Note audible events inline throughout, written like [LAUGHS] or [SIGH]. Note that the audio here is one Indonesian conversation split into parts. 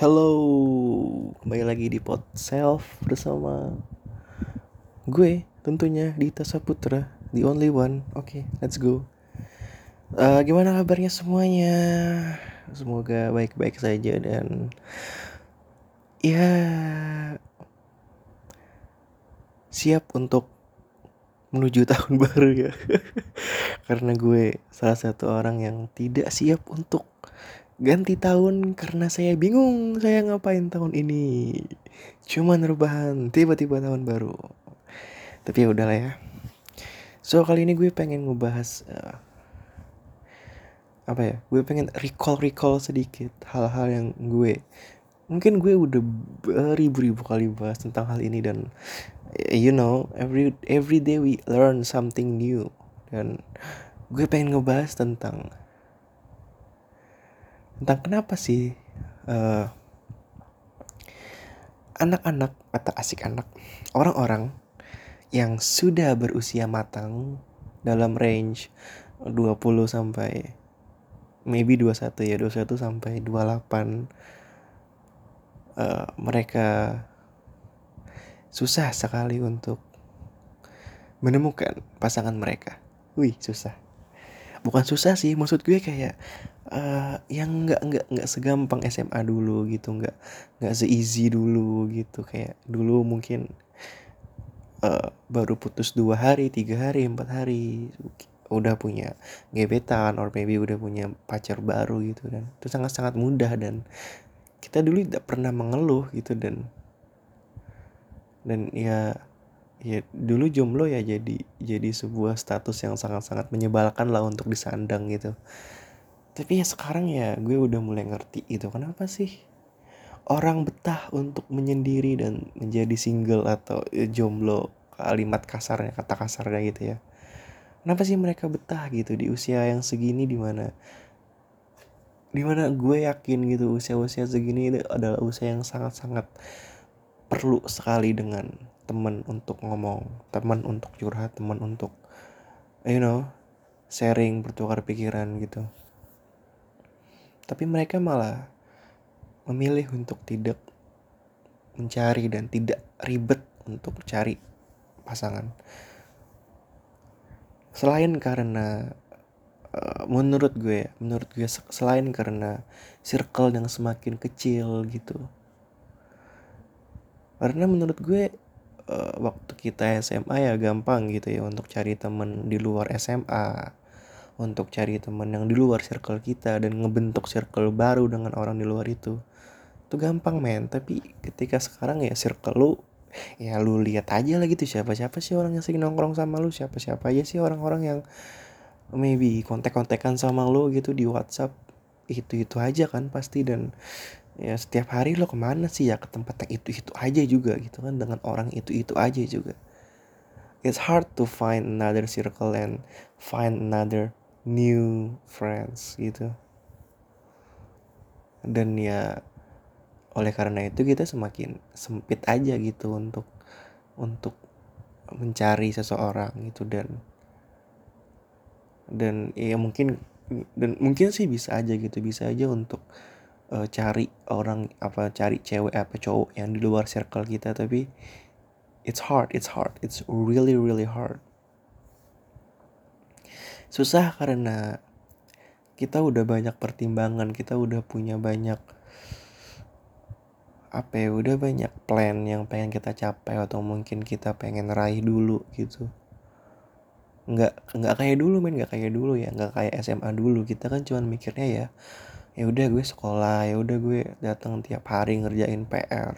Hello, kembali lagi di Pod Self bersama gue tentunya Dita Saputra, the only one. Oke, okay, let's go. Uh, gimana kabarnya semuanya? Semoga baik-baik saja dan ya siap untuk menuju [LAUGHS] tahun baru ya. [LAUGHS] Karena gue salah satu orang yang tidak siap untuk ganti tahun karena saya bingung saya ngapain tahun ini. Cuman rebahan tiba-tiba tahun baru. Tapi ya udahlah ya. So kali ini gue pengen ngebahas uh, apa ya? Gue pengen recall recall sedikit hal-hal yang gue mungkin gue udah beribu-ribu kali bahas tentang hal ini dan you know every every day we learn something new dan gue pengen ngebahas tentang tentang kenapa sih uh, anak-anak atau asik anak orang-orang yang sudah berusia matang dalam range 20 sampai maybe 21 ya 21 sampai 28 uh, mereka susah sekali untuk menemukan pasangan mereka. Wih, susah. Bukan susah sih, maksud gue kayak uh, yang nggak nggak nggak segampang SMA dulu gitu nggak nggak seeasy dulu gitu. Kayak dulu mungkin uh, baru putus dua hari tiga hari empat hari udah punya gebetan or maybe udah punya pacar baru gitu dan itu sangat sangat mudah dan kita dulu tidak pernah mengeluh gitu dan dan ya ya dulu jomblo ya jadi jadi sebuah status yang sangat sangat menyebalkan lah untuk disandang gitu. Tapi ya sekarang ya gue udah mulai ngerti itu kenapa sih orang betah untuk menyendiri dan menjadi single atau ya, jomblo kalimat kasarnya kata kasarnya gitu ya? Kenapa sih mereka betah gitu di usia yang segini di mana di mana gue yakin gitu usia-usia segini itu adalah usia yang sangat-sangat perlu sekali dengan teman untuk ngomong teman untuk curhat teman untuk you know sharing bertukar pikiran gitu tapi mereka malah memilih untuk tidak mencari dan tidak ribet untuk cari pasangan. Selain karena uh, menurut gue, menurut gue selain karena circle yang semakin kecil gitu. Karena menurut gue uh, waktu kita SMA ya gampang gitu ya untuk cari temen di luar SMA untuk cari teman yang di luar circle kita dan ngebentuk circle baru dengan orang di luar itu. Itu gampang men. Tapi ketika sekarang ya circle lu ya lu lihat aja lah gitu siapa siapa sih orang yang sering nongkrong sama lu? Siapa siapa aja sih orang-orang yang maybe kontek-kontekan sama lu gitu di WhatsApp? Itu itu aja kan pasti dan ya setiap hari lo ke mana sih? Ya ke tempat yang itu itu aja juga gitu kan? Dengan orang itu itu aja juga. It's hard to find another circle and find another new friends gitu. Dan ya oleh karena itu kita semakin sempit aja gitu untuk untuk mencari seseorang gitu. Dan dan ya mungkin dan mungkin sih bisa aja gitu. Bisa aja untuk uh, cari orang apa cari cewek apa cowok yang di luar circle kita tapi it's hard it's hard it's really really hard. Susah karena kita udah banyak pertimbangan kita udah punya banyak apa ya udah banyak plan yang pengen kita capai atau mungkin kita pengen raih dulu gitu. Nggak nggak kayak dulu men nggak kayak dulu ya nggak kayak SMA dulu. Kita kan cuman mikirnya ya ya udah gue sekolah ya udah gue datang tiap hari ngerjain PR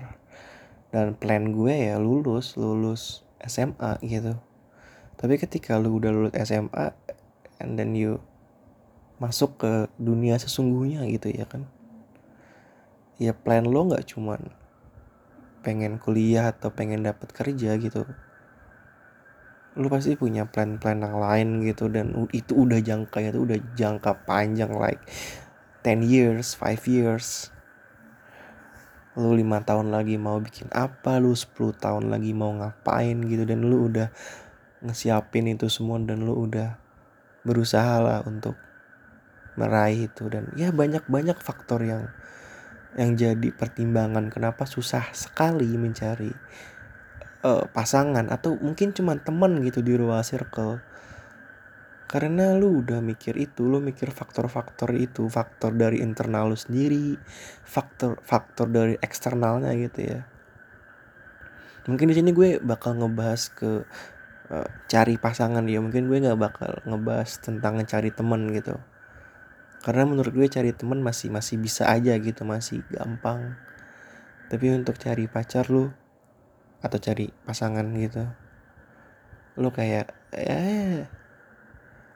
dan plan gue ya lulus lulus SMA gitu. Tapi ketika lu udah lulus SMA and then you masuk ke dunia sesungguhnya gitu ya kan. Ya plan lo nggak cuman pengen kuliah atau pengen dapat kerja gitu. Lu pasti punya plan-plan yang lain gitu dan itu udah jangka itu udah jangka panjang like 10 years 5 years. Lu lima tahun lagi mau bikin apa lu 10 tahun lagi mau ngapain gitu dan lu udah ngesiapin itu semua dan lu udah berusaha lah untuk meraih itu. Dan ya banyak banyak faktor yang yang jadi pertimbangan kenapa susah sekali mencari uh, pasangan atau mungkin cuma teman gitu di ruang circle karena lu udah mikir itu lu mikir faktor-faktor itu faktor dari internal lu sendiri faktor faktor dari eksternalnya gitu ya. Mungkin di sini gue bakal ngebahas ke uh, cari pasangan ya mungkin gue nggak bakal ngebahas tentang cari temen gitu. Karena menurut gue cari temen masih masih bisa aja gitu masih gampang. Tapi untuk cari pacar lu atau cari pasangan gitu lu kayak eh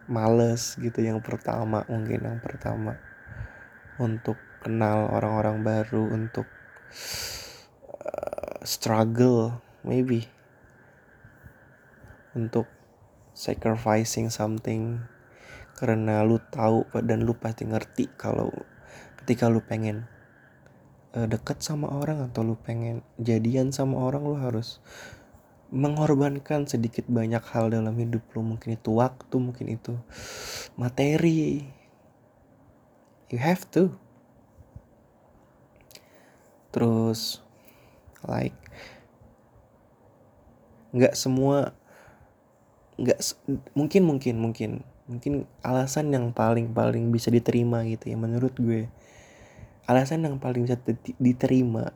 males gitu yang pertama mungkin yang pertama. Untuk kenal orang-orang baru untuk uh, struggle maybe. Untuk sacrificing something. Karena lu tahu dan lu pasti ngerti kalau ketika lu pengen uh, deket sama orang atau lu pengen jadian sama orang lu harus mengorbankan sedikit banyak hal dalam hidup lu. Mungkin itu waktu mungkin itu materi. You have to. Terus like nggak semua nggak mungkin mungkin mungkin mungkin alasan yang paling paling bisa diterima gitu ya menurut gue. Alasan yang paling bisa diterima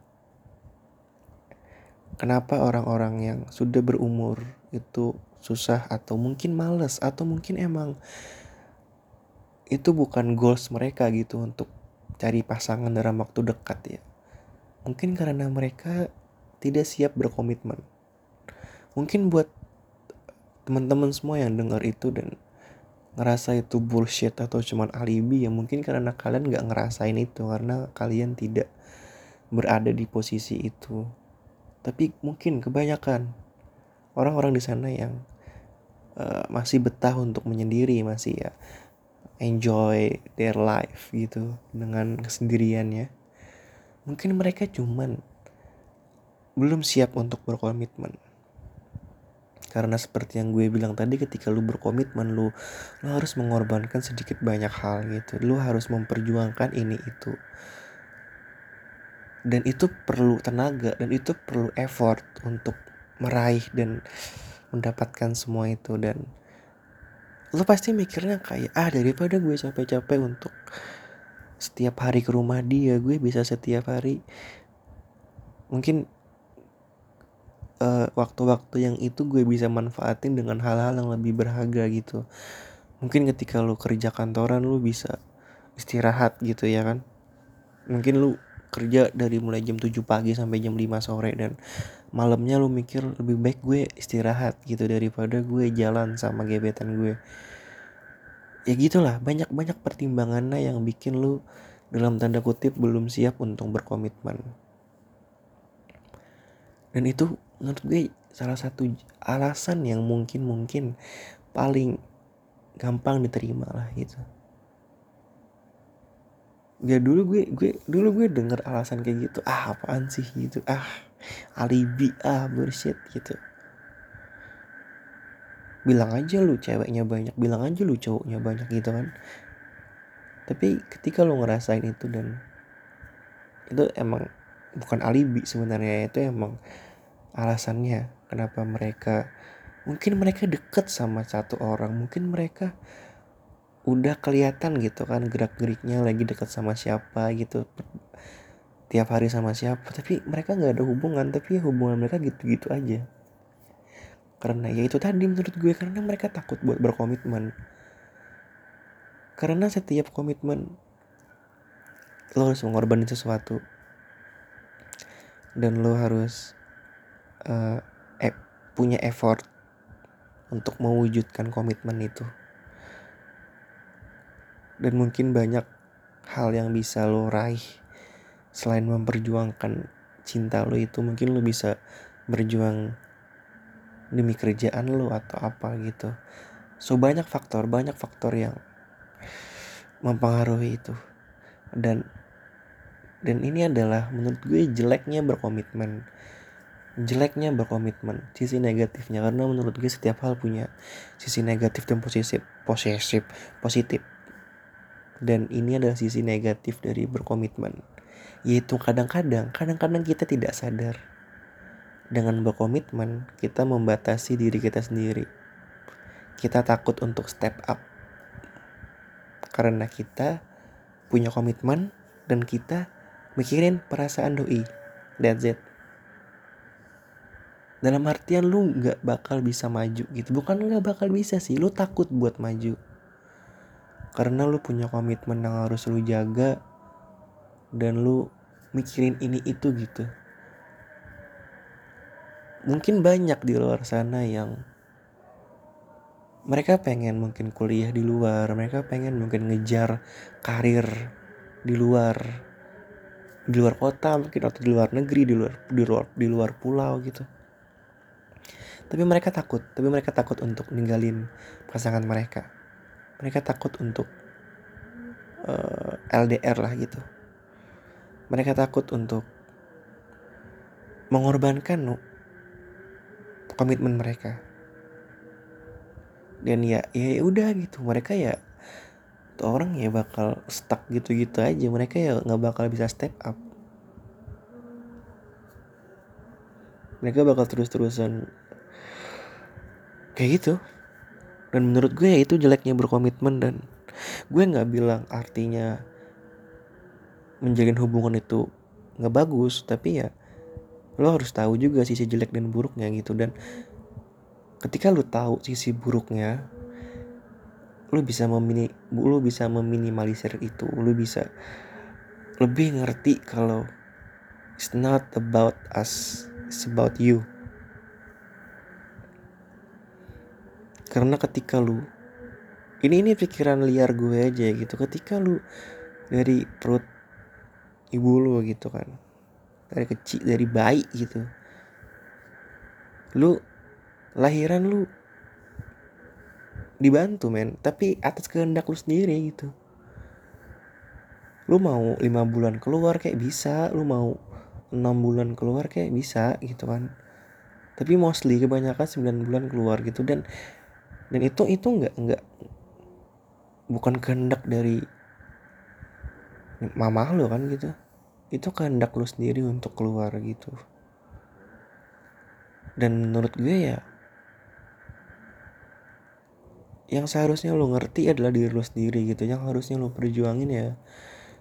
kenapa orang-orang yang sudah berumur itu susah atau mungkin males atau mungkin emang itu bukan goals mereka gitu untuk cari pasangan dalam waktu dekat ya. Mungkin karena mereka tidak siap berkomitmen. Mungkin buat teman-teman semua yang dengar itu dan ngerasa itu bullshit atau cuman alibi ya mungkin karena kalian nggak ngerasain itu karena kalian tidak berada di posisi itu tapi mungkin kebanyakan orang-orang di sana yang uh, masih betah untuk menyendiri masih ya enjoy their life gitu dengan kesendiriannya. Mungkin mereka cuman belum siap untuk berkomitmen. Karena seperti yang gue bilang tadi ketika lu berkomitmen lu lu harus mengorbankan sedikit banyak hal gitu. Lu harus memperjuangkan ini itu dan itu perlu tenaga dan itu perlu effort untuk meraih dan mendapatkan semua itu. Dan lu pasti mikirnya kayak ah daripada gue capek-capek untuk setiap hari ke rumah dia gue bisa setiap hari. Mungkin eh, waktu-waktu yang itu gue bisa manfaatin dengan hal-hal yang lebih berharga gitu. Mungkin ketika lu kerja kantoran lu bisa istirahat gitu ya kan. Mungkin lu kerja dari mulai jam 7 pagi sampai jam 5 sore dan malamnya lu mikir lebih baik gue istirahat gitu daripada gue jalan sama gebetan gue. Ya gitulah banyak banyak pertimbangannya yang bikin lu dalam tanda kutip belum siap untuk berkomitmen. Dan itu menurut gue salah satu alasan yang mungkin mungkin paling gampang diterima lah gitu ya dulu gue gue dulu gue denger alasan kayak gitu. Ah apaan sih gitu? Ah alibi ah bullshit gitu. Bilang aja lu ceweknya banyak bilang aja lu cowoknya banyak gitu kan. Tapi ketika lu ngerasain itu dan itu emang bukan alibi sebenarnya itu emang alasannya kenapa mereka mungkin mereka deket sama satu orang mungkin mereka udah kelihatan gitu kan gerak geriknya lagi deket sama siapa gitu. Tiap hari sama siapa tapi mereka nggak ada hubungan tapi ya hubungan mereka gitu-gitu aja. Karena ya itu tadi menurut gue karena mereka takut buat berkomitmen. Karena setiap komitmen lo harus mengorbankan sesuatu. Dan lo harus uh, punya effort untuk mewujudkan komitmen itu dan mungkin banyak hal yang bisa lo raih selain memperjuangkan cinta lo itu. Mungkin lo bisa berjuang demi kerjaan lo atau apa gitu. So banyak faktor banyak faktor yang mempengaruhi itu. Dan dan ini adalah menurut gue jeleknya berkomitmen. Jeleknya berkomitmen sisi negatifnya. Karena menurut gue setiap hal punya sisi negatif dan positif positif positif dan ini adalah sisi negatif dari berkomitmen. Yaitu kadang-kadang kadang-kadang kita tidak sadar. Dengan berkomitmen kita membatasi diri kita sendiri. Kita takut untuk step up. Karena kita punya komitmen dan kita mikirin perasaan doi. That's it. Dalam artian lu nggak bakal bisa maju gitu. Bukan nggak bakal bisa sih lu takut buat maju karena lu punya komitmen yang harus lu jaga dan lu mikirin ini itu gitu. Mungkin banyak di luar sana yang mereka pengen mungkin kuliah di luar mereka pengen mungkin ngejar karir di luar di luar kota mungkin atau di luar negeri di luar di luar di luar pulau gitu. Tapi mereka takut tapi mereka takut untuk ninggalin pasangan mereka mereka takut untuk uh, eh, LDR lah gitu. Mereka takut untuk mengorbankan komitmen mereka. Dan ya ya udah gitu. Mereka ya tuh orang ya bakal stuck gitu-gitu aja. Mereka ya nggak bakal bisa step up. Mereka bakal terus-terusan kayak gitu dan menurut gue ya itu jeleknya berkomitmen dan gue nggak bilang artinya menjalin hubungan itu nggak bagus tapi ya lo harus tahu juga sisi jelek dan buruknya gitu. Dan ketika lu tahu sisi buruknya lu bisa memini lu bisa meminimalisir itu. Lu bisa lebih ngerti kalau it's not about us it's about you karena ketika lu ini ini pikiran liar gue aja gitu. Ketika lu dari perut ibu lu gitu kan dari kecil dari bayi gitu lu lahiran lu dibantu men. Tapi atas kehendak lu sendiri gitu. Lu mau lima bulan keluar kayak bisa lu mau enam bulan keluar kayak bisa gitu kan. Tapi mostly kebanyakan 9 bulan keluar gitu. Dan dan itu itu nggak nggak bukan kehendak dari mama lo kan gitu. Itu kehendak lu sendiri untuk keluar gitu. Dan menurut gue ya yang seharusnya lo ngerti adalah diri lo sendiri gitu. Yang harusnya lo perjuangin ya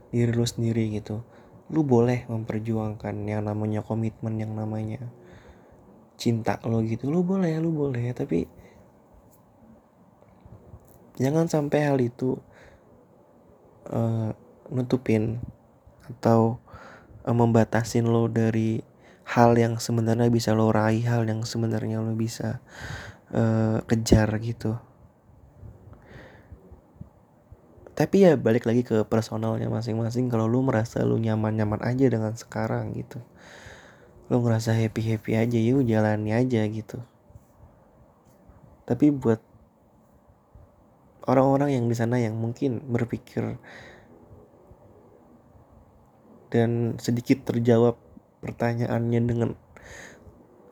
diri lo sendiri gitu. Lo boleh memperjuangkan yang namanya komitmen yang namanya cinta lo gitu. Lo boleh lo boleh. Tapi jangan sampai hal itu uh, nutupin atau uh, membatasin lo dari hal yang sebenarnya bisa lo raih hal yang sebenarnya lo bisa uh, kejar gitu. Tapi ya balik lagi ke personalnya masing-masing. Kalau lu merasa lu nyaman-nyaman aja dengan sekarang gitu lu ngerasa happy-happy aja yuk jalani aja gitu. Tapi buat orang-orang yang di sana yang mungkin berpikir dan sedikit terjawab pertanyaannya dengan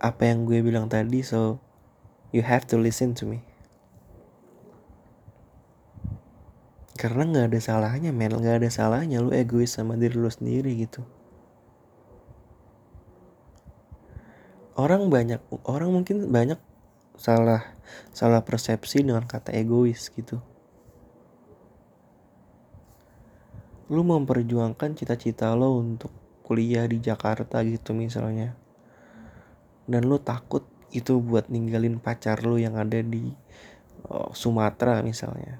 apa yang gue bilang tadi so you have to listen to me. Karena nggak ada salahnya men. Nggak ada salahnya lu egois sama diri lu sendiri gitu. Orang banyak orang mungkin banyak salah salah persepsi dengan kata egois gitu. Lu memperjuangkan cita-cita lo untuk kuliah di Jakarta gitu misalnya. Dan lu takut itu buat ninggalin pacar lu yang ada di oh, Sumatera misalnya.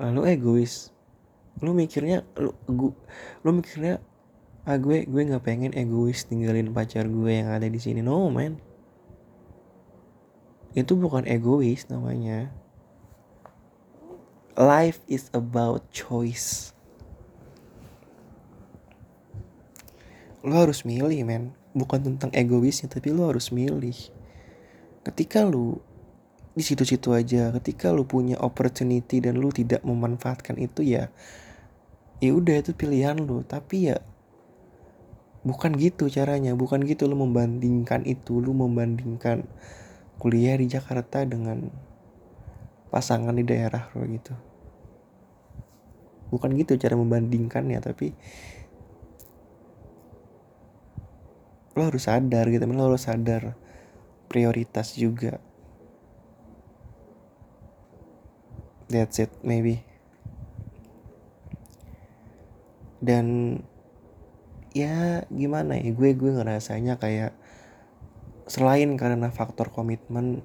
Lu egois. Lu mikirnya lu gu, lu mikirnya ah gue gue nggak pengen egois tinggalin pacar gue yang ada di sini. No man. Itu bukan egois namanya. Life is about choice. Lo harus milih men bukan tentang egoisnya tapi lo harus milih. Ketika lu di situ-situ aja ketika lu punya opportunity dan lu tidak memanfaatkan itu ya ya udah itu pilihan lu tapi ya bukan gitu caranya bukan gitu lu membandingkan itu lu membandingkan kuliah di Jakarta dengan pasangan di daerah lo gitu. Bukan gitu cara membandingkannya tapi lo harus sadar gitu lo harus sadar prioritas juga. That's it maybe. Dan ya gimana ya gue gue ngerasanya kayak selain karena faktor komitmen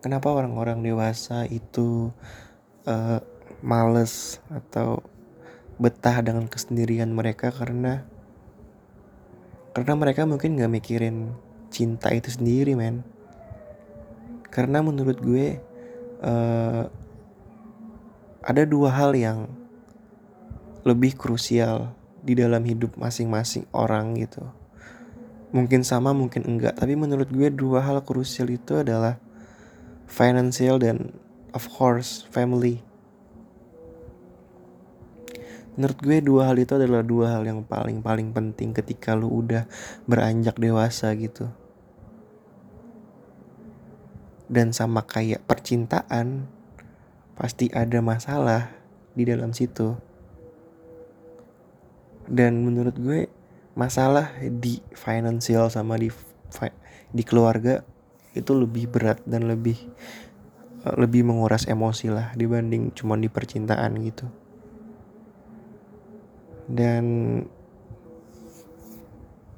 kenapa orang-orang dewasa itu uh, males atau betah dengan kesendirian mereka? Karena karena mereka mungkin nggak mikirin cinta itu sendiri men. Karena menurut gue uh, ada dua hal yang lebih krusial di dalam hidup masing-masing orang gitu. Mungkin sama, mungkin enggak, tapi menurut gue dua hal krusial itu adalah financial dan of course family. Menurut gue dua hal itu adalah dua hal yang paling-paling penting ketika lu udah beranjak dewasa gitu. Dan sama kayak percintaan, pasti ada masalah di dalam situ dan menurut gue masalah di financial sama di di keluarga itu lebih berat dan lebih eh, lebih menguras emosi lah dibanding cuma di percintaan gitu. Dan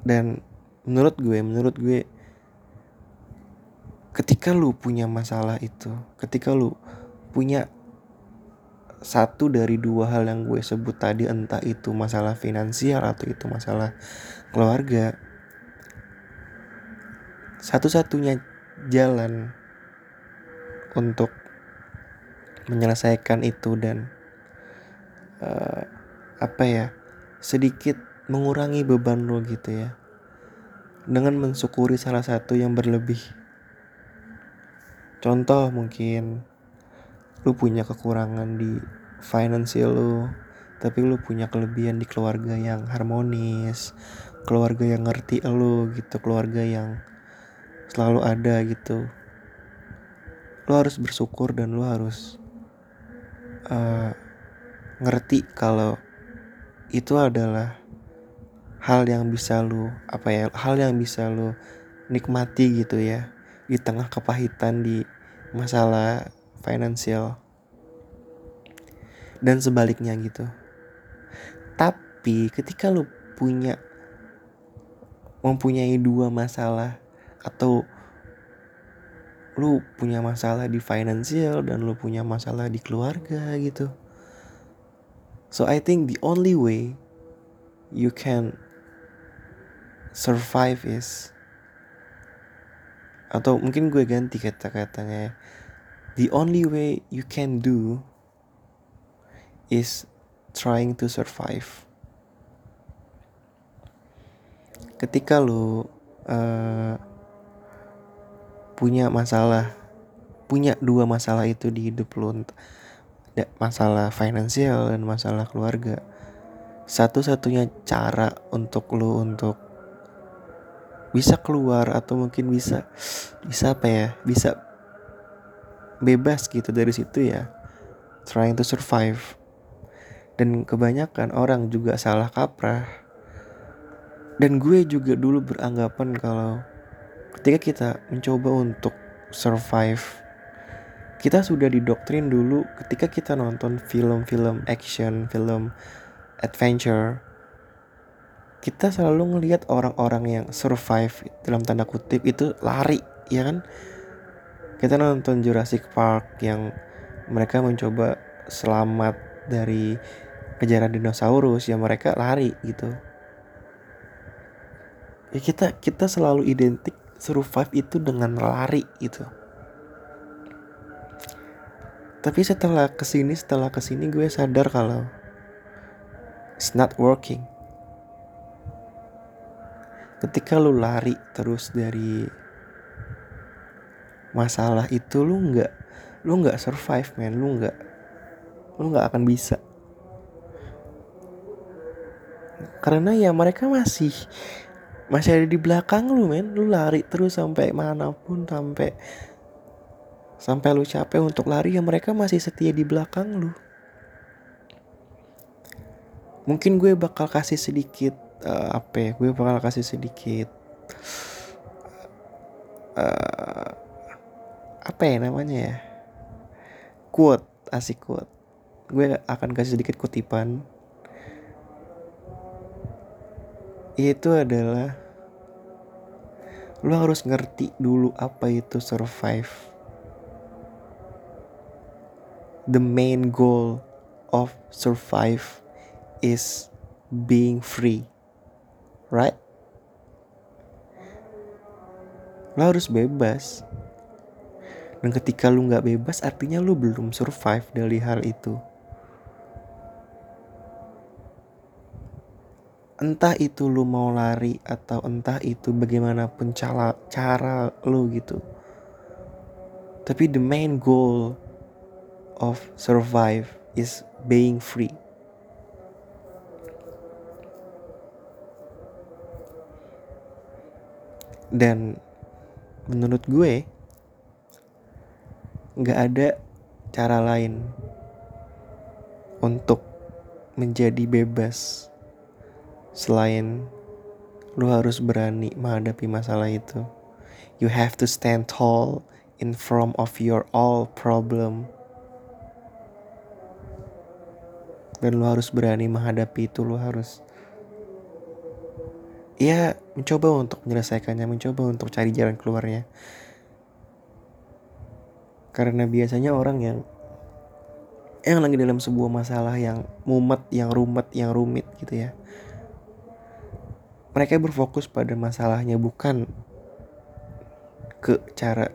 dan menurut gue menurut gue ketika lu punya masalah itu ketika lu punya satu dari dua hal yang gue sebut tadi entah itu masalah finansial atau itu masalah keluarga satu-satunya jalan untuk menyelesaikan itu dan uh, apa ya sedikit mengurangi beban lo gitu ya dengan mensyukuri salah satu yang berlebih. Contoh mungkin lu punya kekurangan di financial lu tapi lu punya kelebihan di keluarga yang harmonis keluarga yang ngerti lu gitu keluarga yang selalu ada gitu. Lu harus bersyukur dan lu harus uh, ngerti kalau itu adalah hal yang bisa lu apa ya hal yang bisa lu nikmati gitu ya di tengah kepahitan di masalah finansial dan sebaliknya gitu. Tapi ketika lu punya mempunyai dua masalah atau lu punya masalah di finansial dan lu punya masalah di keluarga gitu. So I think the only way you can survive is atau mungkin gue ganti kata-katanya the only way you can do is trying to survive. Ketika lu uh, punya masalah, punya dua masalah itu di hidup lu, masalah finansial dan masalah keluarga. Satu-satunya cara untuk lu untuk bisa keluar atau mungkin bisa bisa apa ya bisa bebas gitu dari situ ya. Trying to survive. Dan kebanyakan orang juga salah kaprah. Dan gue juga dulu beranggapan kalau ketika kita mencoba untuk survive kita sudah didoktrin dulu ketika kita nonton film-film action, film adventure kita selalu ngelihat orang-orang yang survive dalam tanda kutip itu lari ya kan kita nonton Jurassic Park yang mereka mencoba selamat dari kejaran dinosaurus ya mereka lari gitu. Ya kita kita selalu identik survive itu dengan lari gitu. Tapi setelah ke sini setelah ke sini gue sadar kalau it's not working. Ketika lu lari terus dari masalah itu lu nggak lu nggak survive man lu nggak lu nggak akan bisa. Karena ya mereka masih masih ada di belakang lu men. Lu lari terus sampai mana pun sampai sampai lu capek untuk lari ya mereka masih setia di belakang lu. Mungkin gue bakal kasih sedikit uh, apa ya? Gue bakal kasih sedikit uh, apa ya namanya ya? Quote asik quote. Gue akan kasih sedikit kutipan. Itu adalah lo harus ngerti dulu apa itu survive. The main goal of survive is being free. Right? Lo harus bebas dan ketika lu nggak bebas artinya lu belum survive dari hal itu. Entah itu lu mau lari atau entah itu bagaimanapun cara cara lu gitu. Tapi the main goal of survive is being free. Dan menurut gue nggak ada cara lain untuk menjadi bebas selain lu harus berani menghadapi masalah itu. You have to stand tall in front of your all problem. Dan lu harus berani menghadapi itu, lu harus ya mencoba untuk menyelesaikannya, mencoba untuk cari jalan keluarnya. Karena biasanya orang yang yang lagi dalam sebuah masalah yang mumet, yang rumet, yang rumit gitu ya. Mereka berfokus pada masalahnya bukan ke cara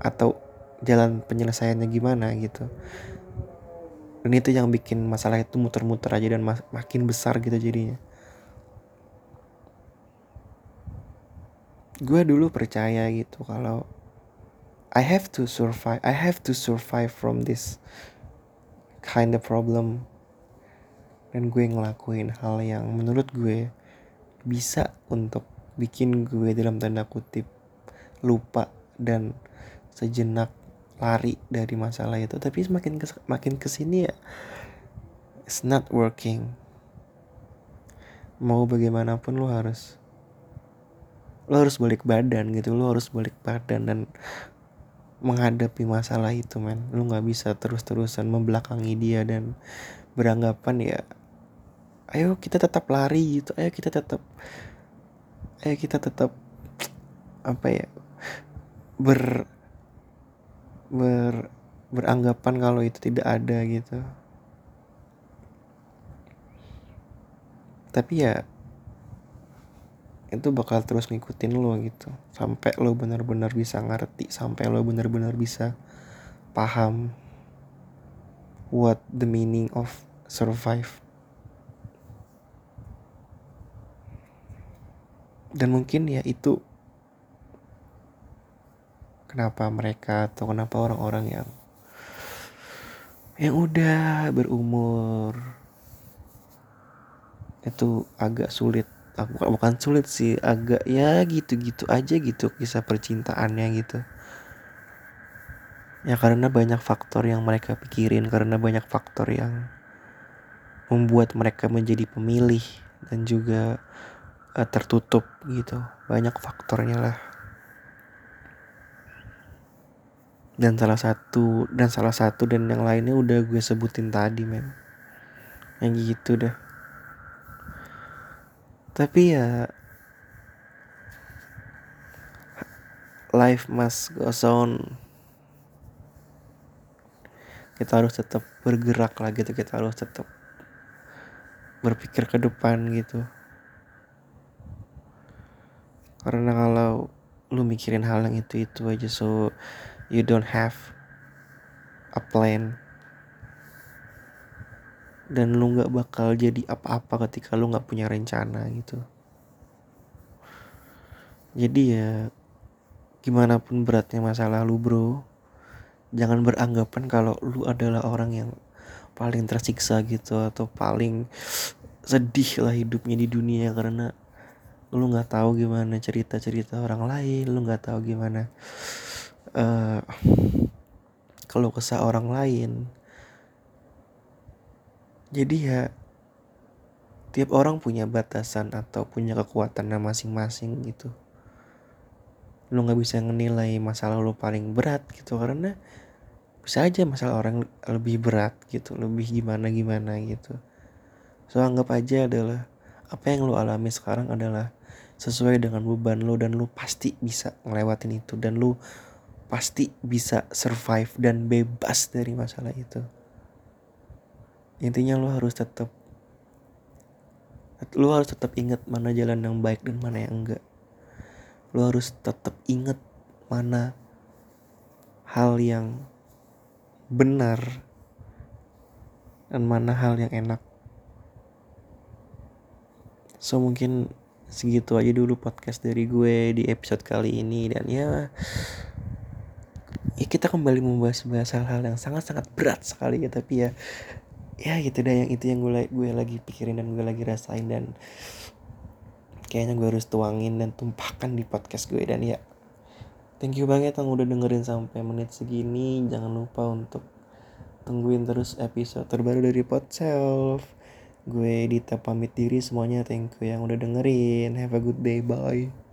atau jalan penyelesaiannya gimana gitu. Dan itu yang bikin masalah itu muter-muter aja dan makin besar gitu jadinya. Gue dulu percaya gitu kalau I have to survive I have to survive from this kind of problem. Dan gue ngelakuin hal yang menurut gue bisa untuk bikin gue dalam tanda kutip lupa dan sejenak lari dari masalah itu. Tapi semakin kes makin ke sini ya it's not working. Mau bagaimanapun lo harus lo harus balik badan gitu lo harus balik badan dan menghadapi masalah itu men. Lo nggak bisa terus-terusan membelakangi dia dan beranggapan ya ayo kita tetap lari gitu. Ayo kita tetap ayo kita tetap apa ya ber ber beranggapan kalau itu tidak ada gitu. Tapi ya itu bakal terus ngikutin lo gitu. Sampai lo benar-benar bisa ngerti sampai lo benar-benar bisa paham what the meaning of survive. Dan mungkin ya itu kenapa mereka atau kenapa orang-orang yang yang udah berumur itu agak sulit aku bukan sulit sih agak ya gitu-gitu aja gitu kisah percintaannya gitu. Ya karena banyak faktor yang mereka pikirin karena banyak faktor yang membuat mereka menjadi pemilih dan juga uh, tertutup gitu. Banyak faktornya lah. Dan salah satu dan salah satu dan yang lainnya udah gue sebutin tadi men. Yang gitu dah tapi ya life must go on. Kita harus tetap bergerak lah gitu kita harus tetap berpikir ke depan gitu. Karena kalau lu mikirin hal yang itu itu aja so you don't have a plan dan lu nggak bakal jadi apa-apa ketika lu nggak punya rencana gitu. Jadi ya gimana pun beratnya masalah lu bro jangan beranggapan kalau lu adalah orang yang paling tersiksa gitu atau paling sedih lah hidupnya di dunia karena lu nggak tahu gimana cerita cerita orang lain lu nggak tahu gimana uh, kalau kesah orang lain jadi ya tiap orang punya batasan atau punya kekuatannya masing-masing gitu. Lu nggak bisa menilai masalah lu paling berat gitu karena bisa aja masalah orang lebih berat gitu lebih gimana gimana gitu. So anggap aja adalah apa yang lu alami sekarang adalah sesuai dengan beban lu dan lu pasti bisa ngelewatin itu dan lu pasti bisa survive dan bebas dari masalah itu intinya lu harus tetap lu harus tetap ingat mana jalan yang baik dan mana yang enggak. Lu harus tetap ingat mana hal yang benar dan mana hal yang enak. So mungkin segitu aja dulu podcast dari gue di episode kali ini. Dan ya ya kita kembali membahas-bahas hal-hal yang sangat-sangat berat sekali ya tapi ya ya gitu deh yang itu yang gue gue lagi pikirin dan gue lagi rasain dan kayaknya gue harus tuangin dan tumpahkan di podcast gue dan ya Thank you banget yang udah dengerin sampai menit segini. Jangan lupa untuk tungguin terus episode terbaru dari Self. Gue Dita pamit diri semuanya. Thank you yang udah dengerin. Have a good day. Bye.